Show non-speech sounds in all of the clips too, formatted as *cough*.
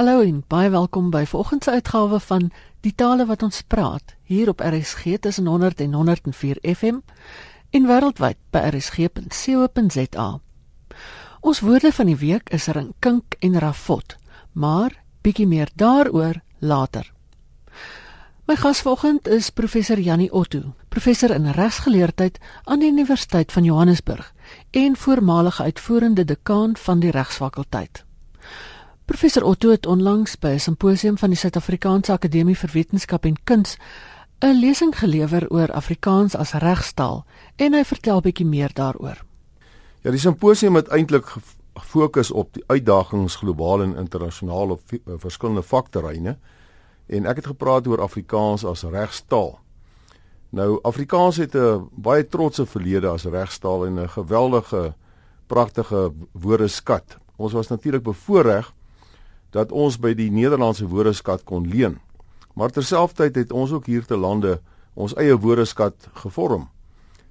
Hallo en baie welkom by vanoggend se uitgawe van Die tale wat ons praat hier op RSG tussen 100 en 104 FM en wêreldwyd by rsg.co.za. Ons woorde van die week is rinkink en rafot, maar bietjie meer daaroor later. My gas vanoggend is professor Jannie Otto, professor in regsgeleerdheid aan die Universiteit van Johannesburg en voormalige uitvoerende dekaan van die regsfakulteit. Professor Otto het onlangs by 'n simposium van die Suid-Afrikaanse Akademie vir Wetenskap en Kuns 'n lesing gelewer oor Afrikaans as regstaal en hy vertel bietjie meer daaroor. Ja, die simposium het eintlik gefokus op die uitdagings globaal en internasionaal op eh, verskillende vakterreine en ek het gepraat oor Afrikaans as regstaal. Nou Afrikaans het 'n baie trotse verlede as regstaal en 'n geweldige pragtige woordeskat. Ons was natuurlik bevoorreg dat ons by die Nederlandse woordeskat kon leen. Maar terselfdertyd het ons ook hier te lande ons eie woordeskat gevorm.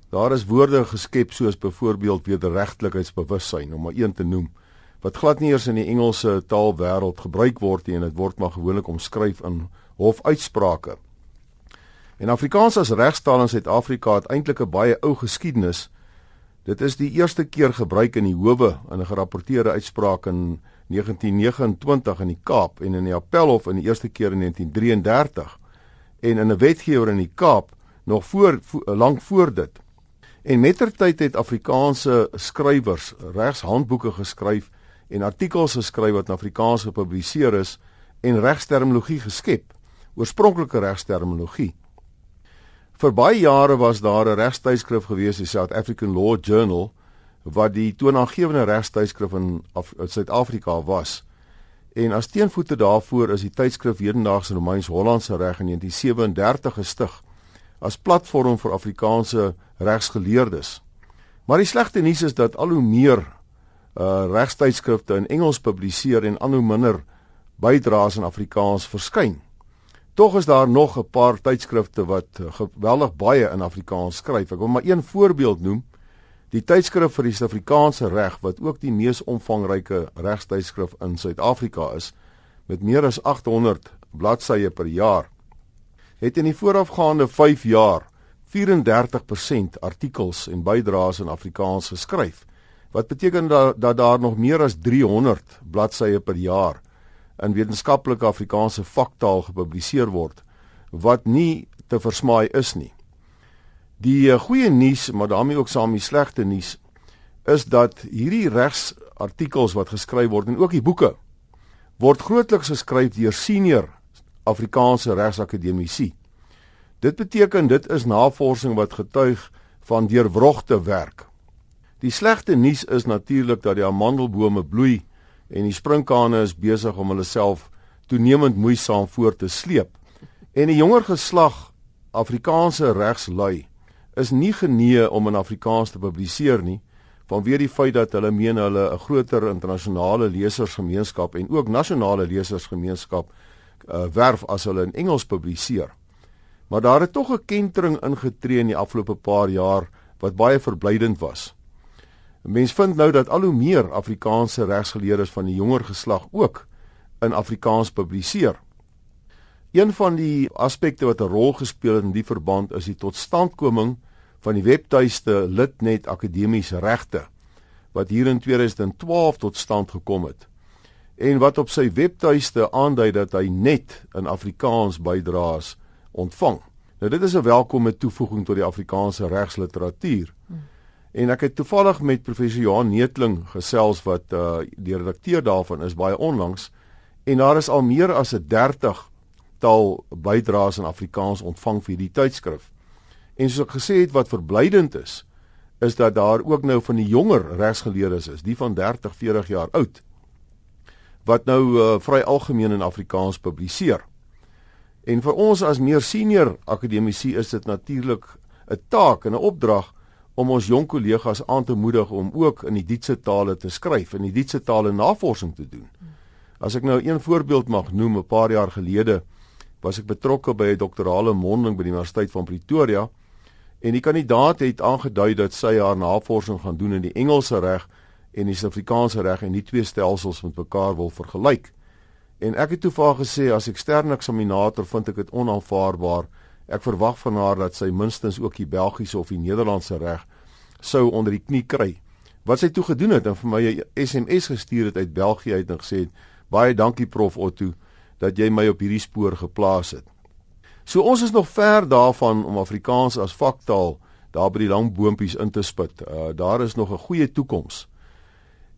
Daar is woorde geskep soos byvoorbeeld wederregtelikheidsbewussyn om maar een te noem wat glad nie eers in die Engelse taalwêreld gebruik word nie en dit word maar gewoonlik omskryf in hofuitsprake. En Afrikaans as regstaal in Suid-Afrika het eintlik 'n baie ou geskiedenis. Dit is die eerste keer gebruik in die howe in 'n gerapporteerde uitspraak in 1929 in die Kaap en in die Appelhof in die eerste keer in 1933 en in 'n wetgewer in die Kaap nog voor, voor lank voor dit. En mettertyd het Afrikaanse skrywers regshandboeke geskryf en artikels geskryf wat in Afrikaans gepubliseer is en regsterminologie geskep, oorspronklike regsterminologie. Vir baie jare was daar 'n regstydskrif gewees, die South African Law Journal, wat die toonaangewende regstydskrif in Suid-Afrika was. En as teenvoete daarvoor is die tydskrif Hedendaagse Romeins-Hollandse Reg in 1937 gestig as platform vir Afrikaanse regsgeleerdes. Maar die slegte nuus is dat al hoe meer uh regstydskrifte in Engels publiseer en al hoe minder bydraes in Afrikaans verskyn. Tog is daar nog 'n paar tydskrifte wat geweldig baie in Afrikaans skryf. Ek wil maar een voorbeeld noem. Die tydskrif vir die Suid-Afrikaanse reg wat ook die mees omvangryke regstydskrif in Suid-Afrika is met meer as 800 bladsye per jaar het in die voorafgaande 5 jaar 34% artikels en bydraes in Afrikaans geskryf wat beteken dat, dat daar nog meer as 300 bladsye per jaar in wetenskaplike Afrikaanse vaktaal gepubliseer word wat nie te versmaai is nie. Die uh, goeie nuus, maar daarmee ook saam die slegte nuus is dat hierdie regsartikels wat geskryf word en ook die boeke word grootliks geskryf deur senior Afrikaanse regsakademici. Dit beteken dit is navorsing wat getuig van deurwrogte werk. Die slegte nuus is natuurlik dat die amandelbome bloei en die sprinkane is besig om hulle self toenemend moeisaam voort te sleep. En die jonger geslag Afrikaanse regslui is nie genee om in Afrikaans te publiseer nie vanweë die feit dat hulle meen hulle 'n groter internasionale lesersgemeenskap en ook nasionale lesersgemeenskap uh, werf as hulle in Engels publiseer. Maar daar het tog 'n kentering ingetree in die afgelope paar jaar wat baie verblydend was. Mense vind nou dat al hoe meer Afrikaanse regsgeleerdes van die jonger geslag ook in Afrikaans publiseer. Een van die aspekte wat 'n rol gespeel het in die verband is die totstandkoming van die webtuiste Litnet Akademiese Regte wat hier in 2012 tot stand gekom het en wat op sy webtuiste aandui dat hy net in Afrikaans bydraes ontvang. Nou dit is 'n welkome toevoeging tot die Afrikaanse regsliteratuur. En ek het toevallig met professor Johan Netling gesels wat uh die redakteur daarvan is baie onlangs en daar is al meer as 'n 30 taal bydraes in Afrikaans ontvang vir die tydskrif. En soos ek gesê het wat verblydend is, is dat daar ook nou van die jonger regsgeleerdes is, die van 30, 40 jaar oud wat nou uh, vry algemeen in Afrikaans publiseer. En vir ons as meer senior akademici is dit natuurlik 'n taak en 'n opdrag om ons jong kollegas aan te moedig om ook in die dietse tale te skryf en die dietse tale navorsing te doen. As ek nou een voorbeeld mag noem, 'n paar jaar gelede was ek betrokke by 'n doktorale monding by die Universiteit van Pretoria en die kandidaat het aangedui dat sy haar navorsing gaan doen in die Engelse reg en die Suid-Afrikaanse reg en die twee stelsels met mekaar wil vergelyk. En ek het toe vir haar gesê as eksterne eksaminator vind ek dit onaanvaarbaar. Ek verwag van haar dat sy minstens ook die Belgiese of die Nederlandse reg sou onder die knie kry. Wat sy toe gedoen het en vir my 'n SMS gestuur het uit België uit en gesê baie dankie prof Otto dat jy my op hierdie spoor geplaas het. So ons is nog ver daarvan om Afrikaans as vaktaal daar by die lang boontjies in te spit. Uh, daar is nog 'n goeie toekoms.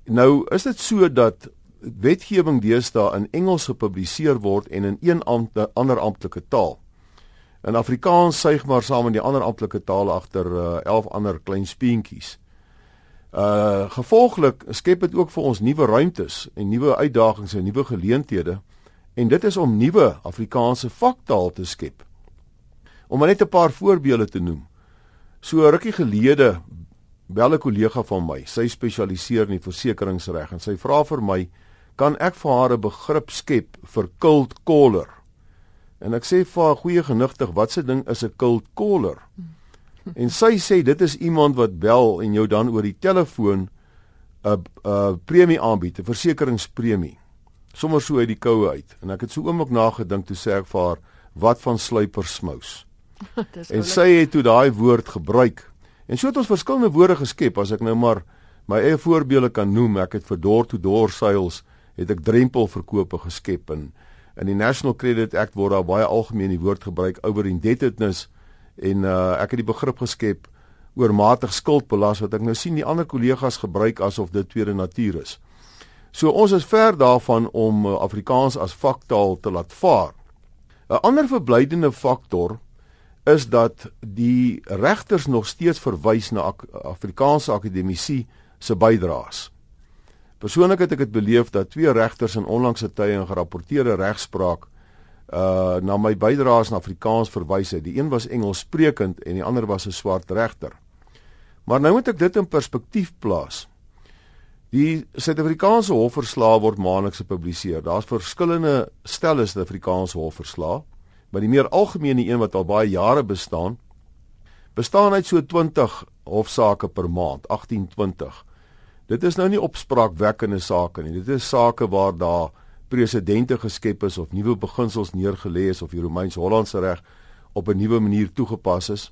Nou is dit so dat wetgewing deesdae in Engels gepubliseer word en in een ampt, ander amptelike taal. In Afrikaans suig maar saam met die ander amptelike tale agter uh, 11 ander klein speentjies. Uh gevolglik skep dit ook vir ons nuwe ruimtes en nuwe uitdagings en nuwe geleenthede en dit is om nuwe Afrikaanse vaktaal te skep. Om net 'n paar voorbeelde te noem. So rukkie gelede bel 'n kollega van my, sy spesialiseer in versekeringsreg en sy vra vir my, "Kan ek vir haar 'n begrip skep vir cold caller?" En ek sê vir haar goeie genigtig, "Wat se ding is 'n cold caller?" *laughs* En sy sê dit is iemand wat bel en jou dan oor die telefoon 'n 'n premie aanbied, 'n versekeringspremie sommer so uit die koue uit. En ek het so oomblik nagedink toe sê ek vir haar wat van sluipersmous *laughs* en sy het toe daai woord gebruik. En so het ons verskillende woorde geskep. As ek nou maar my eie voorbeelde kan noem ek het vir door to door sales het ek drempelverkope geskep en in die National Credit Act word daar baie algemeen die woord gebruik over indebtedness en uh, ek het die begrip geskep oormatig skuldbelas wat ek nou sien die ander kollegas gebruik asof dit tweede natuur is So ons is ver daarvan om uh, Afrikaans as vaktaal te laat vaar. 'n Ander verblydende faktor is dat die regters nog steeds verwys na Afrikaanse akademici se bydraes. Persoonlik het ek dit beleef dat twee regters in onlangse tye in gerapporteerde regspraak uh na my bydraes in Afrikaans verwys het. Die een was Engelssprekend en die ander was 'n swart regter. Maar nou moet ek dit in perspektief plaas. Die Suid-Afrikaanse hofverslae word maandeliks gepubliseer. Daar's verskillende stelle Suid-Afrikaanse hofverslae, maar die meer algemene een wat al baie jare bestaan, bestaan uit so 20 hofsaake per maand, 1820. Dit is nou nie opspraakwekkende sake nie. Dit is sake waar daar presedente geskep is of nuwe beginsels neergelê is of die Romeins-Hollandse reg op 'n nuwe manier toegepas is.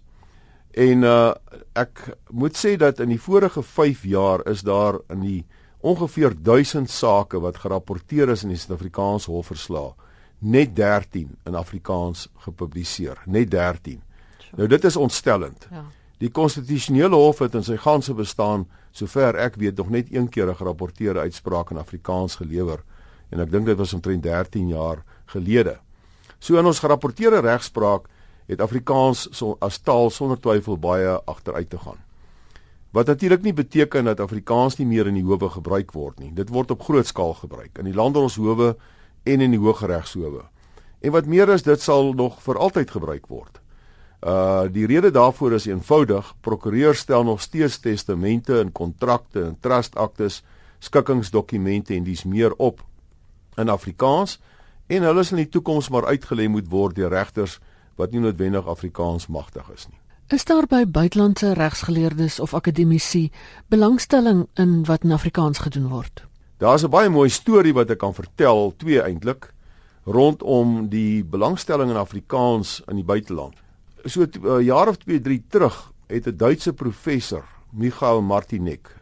En uh ek moet sê dat in die vorige 5 jaar is daar in die ongeveer 1000 sake wat gerapporteer is in die Suid-Afrikaanse hofverslae net 13 in Afrikaans gepubliseer, net 13. Sure. Nou dit is ontstellend. Ja. Die konstitusionele hof het in sy ganse bestaan, sover ek weet, nog net een keer 'n gerapporteerde uitspraak in Afrikaans gelewer en ek dink dit was omtrent 13 jaar gelede. So in ons gerapporteerde regspraak het Afrikaans so as taal sonder twyfel baie agteruit te gaan. Wat natuurlik nie beteken dat Afrikaans nie meer in die howe gebruik word nie. Dit word op groot skaal gebruik in die landdroshowe en in die Hooggeregshowe. En wat meer is, dit sal nog vir altyd gebruik word. Uh die rede daarvoor is eenvoudig, prokureurs stel nog steeds testamente en kontrakte en trustaktes, skikkingsdokumente en dis meer op in Afrikaans en hulle sal in die toekoms maar uitgelê moet word deur regters wat nie noodwendig Afrikaans magtig is nie. Is daar by buitelandse regsgeleerdes of akademici belangstelling in wat in Afrikaans gedoen word? Daar's 'n baie mooi storie wat ek kan vertel, twee eintlik, rondom die belangstelling in Afrikaans in die buiteland. So 'n uh, jaar of 2, 3 terug het 'n Duitse professor, Michael Martinek,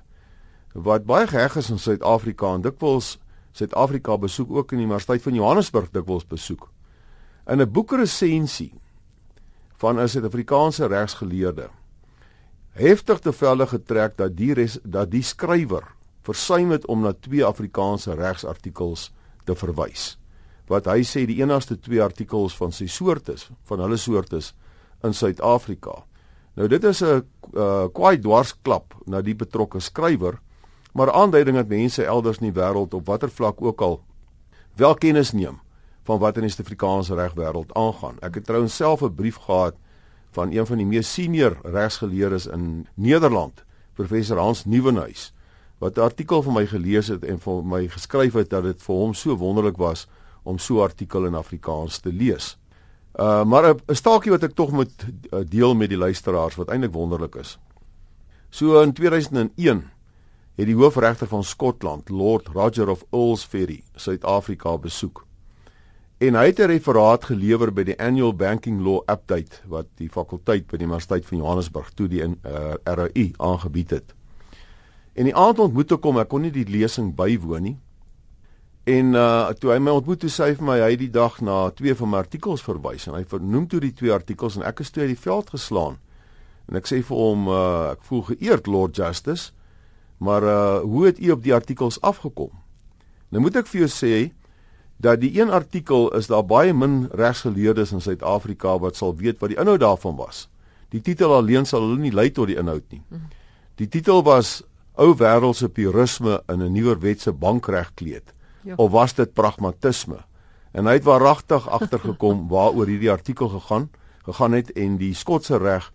wat baie geheg is in Suid-Afrika en dikwels Suid-Afrika besoek ook in die Universiteit van Johannesburg dikwels besoek. In 'n boekresensie van 'n Suid-Afrikaanse regsgeleerde heftig te velle getrek dat die res, dat die skrywer versuim het om na twee Afrikaanse regsartikels te verwys. Wat hy sê die enigste twee artikels van sy soort is, van hulle soort is in Suid-Afrika. Nou dit is 'n uh, kwaai dwarsklap na die betrokke skrywer, maar aanduiding dat mense elders in die wêreld op watter vlak ook al wel kennis neem van wat in die Suid-Afrikaanse regwêreld aangaan. Ek het trouens self 'n brief gehad van een van die mees senior regsgeleerdes in Nederland, professor Hans Nieuwenhuis, wat 'n artikel van my gelees het en vir my geskryf het dat dit vir hom so wonderlik was om so 'n artikel in Afrikaans te lees. Uh maar 'n staakie wat ek tog moet uh, deel met die luisteraars wat eintlik wonderlik is. So in 2001 het die hoofregter van Skotland, Lord Roger of Earlsferry, Suid-Afrika besoek. En hy het 'n referaat gelewer by die Annual Banking Law Update wat die fakulteit by die Universiteit van Johannesburg toe die uh, eh, RAI aangebied het. En die aand ontmoet ek hom, ek kon nie die lesing bywoon nie. En uh toe hy my ontmoet toe sê hy vir my hy het die dag na twee van my artikels verwys en hy vernoem toe die twee artikels en ek is toe uit die veld geslaan. En ek sê vir hom uh ek voel geëerd Lord Justice, maar uh hoe het u op die artikels afgekom? Nou moet ek vir jou sê dat die een artikel is daar baie min regsgeleerdes in Suid-Afrika wat sal weet wat die inhoud daarvan was. Die titel alleen sal hulle nie lei tot die inhoud nie. Die titel was Ou wêreldse purisme in 'n nuwer wetse bankregkleed ja. of was dit pragmatisme? En hy het waaragtig *laughs* agtergekom waaroor hierdie artikel gegaan gegaan het en die Skotse reg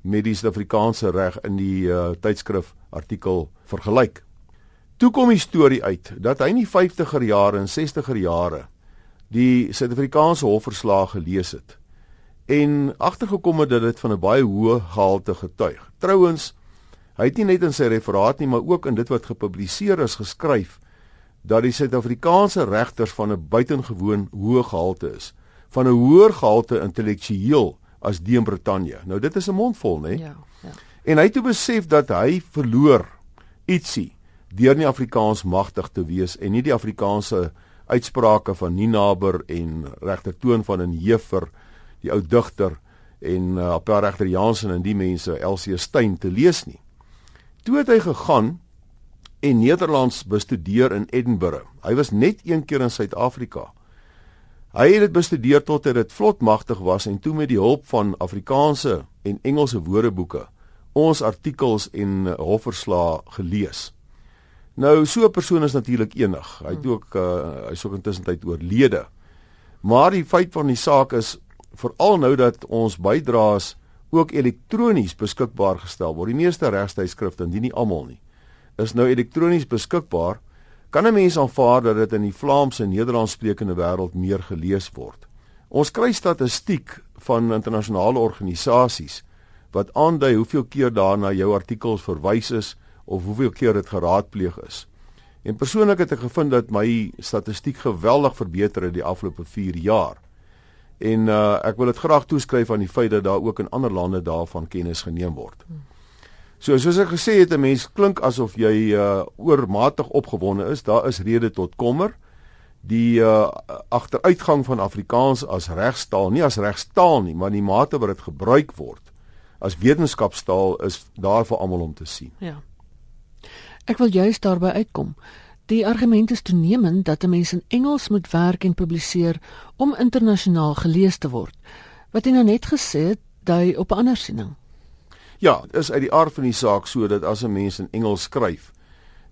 met die Suid-Afrikaanse reg in die uh, tydskrif artikel vergelyk. Toe kom die storie uit dat hy in die 50er jare en 60er jare die Suid-Afrikaanse hofverslag gelees het en agtergekom het dat dit van 'n baie hoë gehalte getuig. Trouwens, hy het nie net in sy referaat nie, maar ook in dit wat gepubliseer is geskryf dat die Suid-Afrikaanse regters van 'n buitengewoon hoë gehalte is, van 'n hoër gehalte intellektueel as die in Brittanje. Nou dit is 'n mondvol, né? Ja, ja. En hy het toe besef dat hy verloor ietsie deur nie Afrikaans magtig te wees en nie die Afrikaanse uitsprake van Ninaber en regter Toon van den Heever, die ou digter en uh, Appel regter Jansen en die mense Elsie Steyn te lees nie. Toe het hy gegaan en Nederlands bestudeer in Edinburgh. Hy was net een keer in Suid-Afrika. Hy het dit bestudeer tot hy dit vlot magtig was en toe met die hulp van Afrikaanse en Engelse woordeboeke ons artikels en uh, hofverslae gelees. Nou so 'n persoon is natuurlik enig. Hy het ook uh, hy's ook intussen tyd oorlede. Maar die feit van die saak is veral nou dat ons bydraes ook elektronies beskikbaar gestel word. Die meeste regstydskrifte, indien nie almal nie, is nou elektronies beskikbaar. Kan 'n mens aanvaar dat dit in die Vlaams en Nederlands sprekende wêreld meer gelees word? Ons kry statistiek van internasionale organisasies wat aandui hoeveel keer daarna jou artikels verwys is of hoeveel keer dit geraadpleeg is. En persoonlik het ek gevind dat my statistiek geweldig verbeter het die afgelope 4 jaar. En uh ek wil dit graag toeskryf aan die feit dat daar ook in ander lande daarvan kennis geneem word. So soos ek gesê het, 'n mens klink asof jy uh oormatig opgewonde is. Daar is rede tot kommer. Die uh agteruitgang van Afrikaans as regstaal, nie as regstaal nie, maar die mate wat dit gebruik word as wetenskapstaal is daar vir almal om te sien. Ja. Ek wil juist daarby uitkom. Die argument is toenemend dat 'n mens in Engels moet werk en publiseer om internasionaal gelees te word. Wat jy nou net gesê het, dui op 'n ander siening. Ja, is uit die aard van die saak so dat as 'n mens in Engels skryf,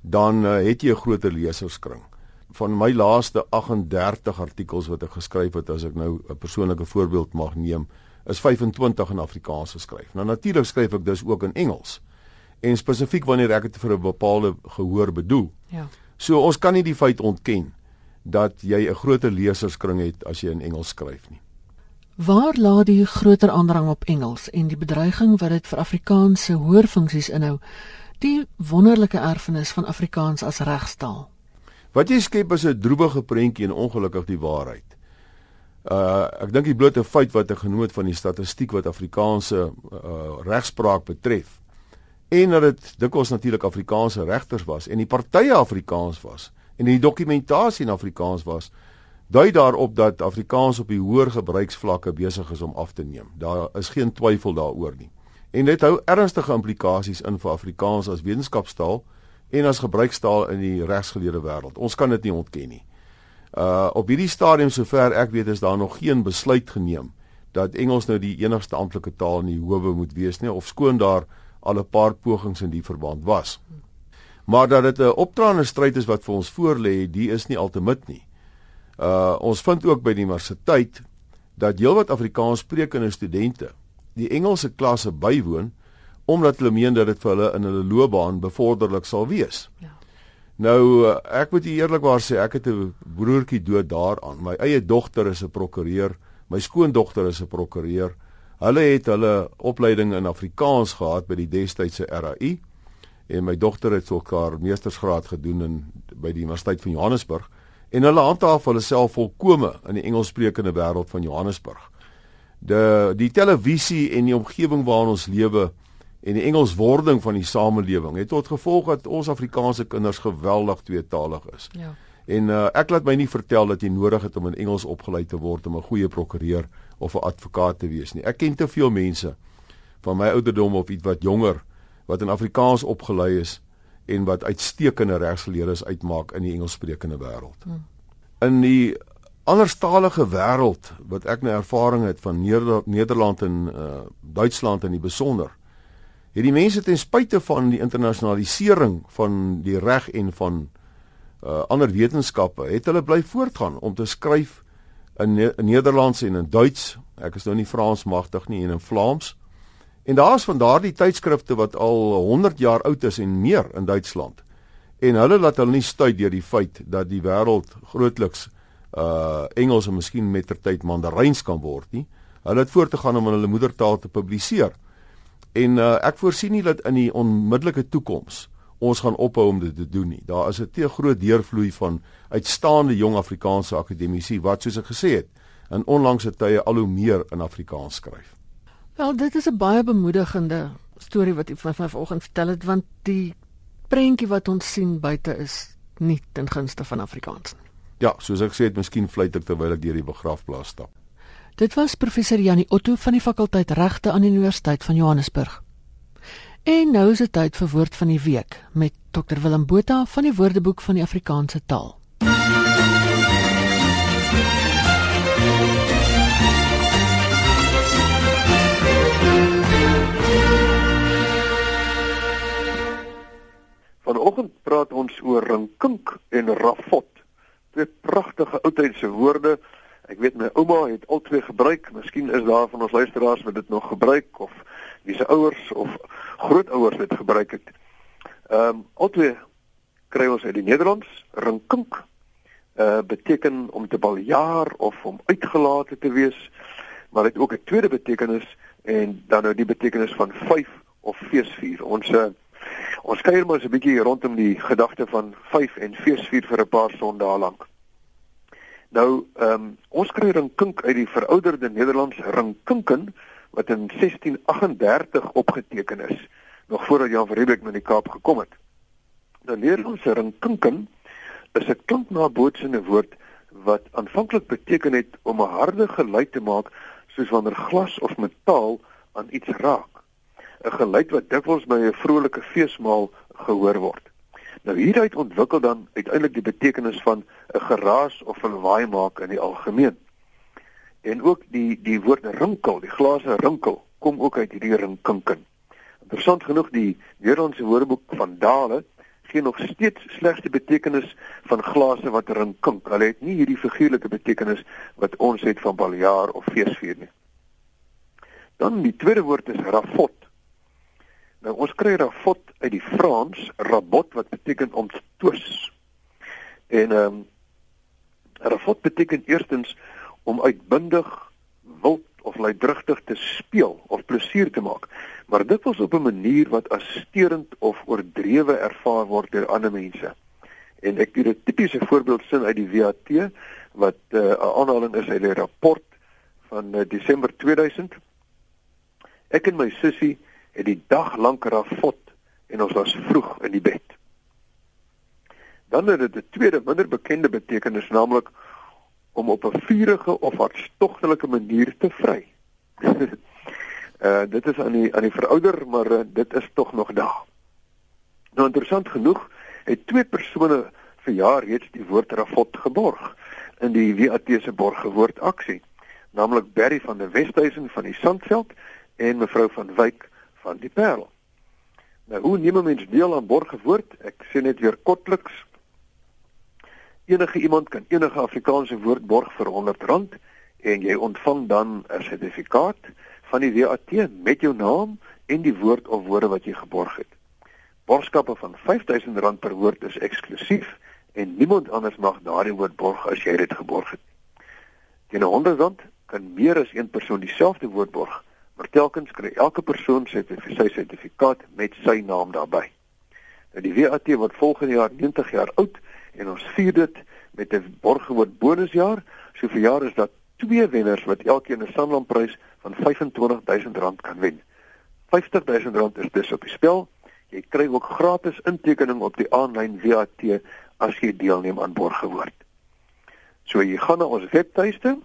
dan uh, het jy 'n groter leserskring. Van my laaste 38 artikels wat ek geskryf het, as ek nou 'n persoonlike voorbeeld mag neem, is 25 in Afrikaans geskryf. Nou natuurlik skryf ek dus ook in Engels en spesifiek wanneer ek dit vir 'n bepaalde gehoor bedoel. Ja. So ons kan nie die feit ontken dat jy 'n groter leserskring het as jy in Engels skryf nie. Waar lê die groter aandrang op Engels en die bedreiging wat dit vir Afrikaanse hoorfunksies inhou? Die wonderlike erfenis van Afrikaans as regstaal. Wat jy skep is 'n droewige prentjie en ongelukkig die waarheid. Uh ek dink die blote feit wat ek genoem het van die statistiek wat Afrikaanse uh regspraak betref en dat dit dikwels natuurlik Afrikaanse regters was en die partye Afrikaans was en die dokumentasie in Afrikaans was dui daarop dat Afrikaans op die hoër gebruiksvlakke besig is om af te neem. Daar is geen twyfel daaroor nie. En dit hou ernstige implikasies in vir Afrikaans as wetenskapstaal en as gebruikstaal in die regsgeleerde wêreld. Ons kan dit nie ontken nie. Uh op hierdie stadium sover ek weet is daar nog geen besluit geneem dat Engels nou die enigste amptelike taal in die howe moet wees nie of skoon daar al 'n paar pogings in die verband was. Maar dat dit 'n optraande stryd is wat vir ons voorlê, die is nie altemit nie. Uh ons vind ook by die universiteit dat heelwat Afrikaans sprekende studente die Engelse klasse bywoon omdat hulle meen dat dit vir hulle in hulle loopbaan bevorderlik sal wees. Ja. Nou uh, ek moet eerlikwaar sê ek het 'n broertjie dood daaraan. My eie dogter is 'n prokureur, my skoondogter is 'n prokureur. Hulle het hulle opleiding in Afrikaans gehad by die destydse RAI en my dogter het ook haar meestersgraad gedoen in by die Universiteit van Johannesburg En hulle handhaaf hulle self volkome in die Engelssprekende wêreld van Johannesburg. De die televisie en die omgewing waarin ons lewe en die Engelswording van die samelewing het tot gevolg dat ons Afrikaanse kinders geweldig tweetalig is. Ja. En uh, ek laat my nie vertel dat jy nodig het om in Engels opgelei te word om 'n goeie prokureur of 'n advokaat te wees nie. Ek ken te veel mense van my ouderdom of iets wat jonger wat in Afrikaans opgelei is en wat uitstekende regsgeleerdes uitmaak in die Engelssprekende wêreld. Hmm. In die anderstalige wêreld wat ek nou ervaring het van Neder Nederland en uh, Duitsland in die besonder het die mense ten spyte van die internasionalisering van die reg en van uh, ander wetenskappe het hulle bly voortgaan om te skryf in, ne in Nederlands en in Duits. Ek is nou nie Frans magtig nie en in Vlaams. En daar's van daardie tydskrifte wat al 100 jaar oud is en meer in Duitsland. En hulle laat hulle nie stuit deur die feit dat die wêreld grootliks uh Engels en miskien mettertyd Mandaryns kan word nie. Hulle het voort te gaan om in hulle moedertaal te publiseer. En uh ek voorsien nie dat in die onmiddellike toekoms ons gaan ophou om dit te doen nie. Daar is 'n te groot deurvloei van uitstaande jong Afrikaanse akademici wat soos ek gesê het, in onlangse tye al hoe meer in Afrikaans skryf. Wel, dit is 'n baie bemoedigende storie wat u van vanoggend vertel het want die prentjie wat ons sien buite is nie ten gunste van Afrikaans nie. Ja, soos ek sê, het miskien fluit ek terwyl ek deur die begrafplaas stap. Dit was professor Janie Otto van die fakulteit regte aan die Universiteit van Johannesburg. En nou is dit tyd vir woord van die week met Dr Willem Botha van die Woordeboek van die Afrikaanse taal. Vanoggend praat ons oor rinkink en rafot. Twee pragtige oudheidse woorde. Ek weet my ouma het al twee gebruik. Miskien is daar van ons luisteraars wat dit nog gebruik of wie se ouers of grootouers dit gebruik het. Ehm um, altyd kry ons uit die Nederlands rinkink uh beteken om te baljaar of om uitgelate te wees, maar dit ook 'n tweede betekenis en dan nou die betekenis van vyf of feesvier. Ons uh, ons kuier mos 'n bietjie rondom die gedagte van vyf en feesvier vir 'n paar sondae lank. Nou, ehm um, ons kry rinkink uit die verouderde Nederlands rinkinken wat in 1638 opgeteken is, nog voordat Jan van Riebeeck na die Kaap gekom het. Nou Nederlandse ringkinken is 'n klinknabootsende woord wat aanvanklik beteken het om 'n harde geluid te maak soos wanneer glas of metaal aan iets raak. 'n Geluid wat dikwels by 'n vrolike feesmaal gehoor word. Nou hieruit ontwikkel dan uiteindelik die betekenis van 'n geraas of 'n lawaai maak in die algemeen. En ook die die woord rinkel, die glase rinkel kom ook uit hierdie rinkinken. Interessant genoeg die Nederlandse Woordeboek van Dale gee nog steeds slegs die betekenis van glase wat rinkink. Hulle het nie hierdie figuurlike betekenis wat ons het van baljaar of feesvier nie. Dan die tweede woord is rafot. Nou ons kry rafot uit die Frans, rabot wat beteken om te twis. En ehm um, rafot beteken eerstens om uitbundig, wild of luidrigtig te speel of plesier te maak, maar dit was op 'n manier wat as steurend of oordrewe ervaar word deur ander mense. En ek het 'n tipiese voorbeeld sin uit die WAT wat eh, 'n uh, aanhaling is uit die rapport van uh, Desember 2000. Ek en my sussie het die dag lank rafot en ons was vroeg in die bed. Dan het dit 'n tweede minder bekende betekenis naamlik om op 'n vurige of hartstogtelike manier te vry. *laughs* uh dit is aan die aan die verouder, maar uh, dit is tog nog daar. Nou interessant genoeg het twee persone vir jaar reeds die woord rafot geborg in die WAT se borgewoord aksie, naamlik Berry van der Westhuizen van die Sandveld en mevrou van Wyk van die Parel. Nou hoe neem 'n mens deel aan borgewoord? Ek sê net weer kortliks enige iemand kan enige Afrikaanse woord borg vir R100 en jy ontvang dan 'n sertifikaat van die WAT met jou naam en die woord of woorde wat jy geborg het. Borgskappe van R5000 per woord is eksklusief en niemand anders mag daardie woord borg as jy dit geborg het. Teen R100 kan meer as een persoon dieselfde woord borg, maar telkens kry elke persoon sy sertifikaat met sy naam daarbey. Nou die WAT word volgende jaar 90 jaar oud en ons vier dit met 'n borggewoord bonusjaar. So vir jaar is dat twee wenners wat elkeen 'n Sanlam-prys van R25000 kan wen. R50000 is dus op die spel. Jy kry ook gratis intekening op die aanlyn VAT as jy deelneem aan borggewoord. So jy gaan na ons webtuiste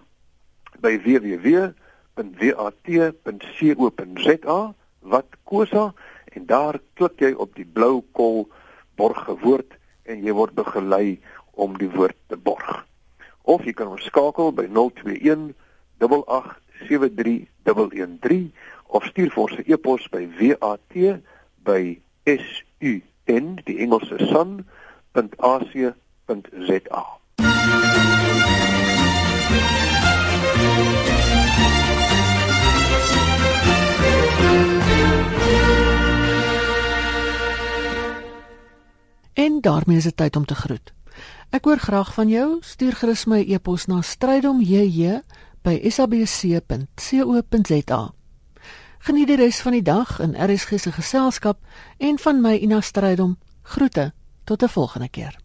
by www.wat.co.za wat kosa en daar klik jy op die blou kol borggewoord en jy word begelei om die woord te borg. Of jy kan ons skakel by 021 8873113 of stuur vir ons 'n e-pos by wat@sun die Engelse sun.ac.za. En daarmee is dit tyd om te groet. Ek hoor graag van jou. Stuur gerus my e-pos na strydomjj@sabc.co.za. Geniet die res van die dag in RSG se geselskap en van my Ina Strydom. Groete tot 'n volgende keer.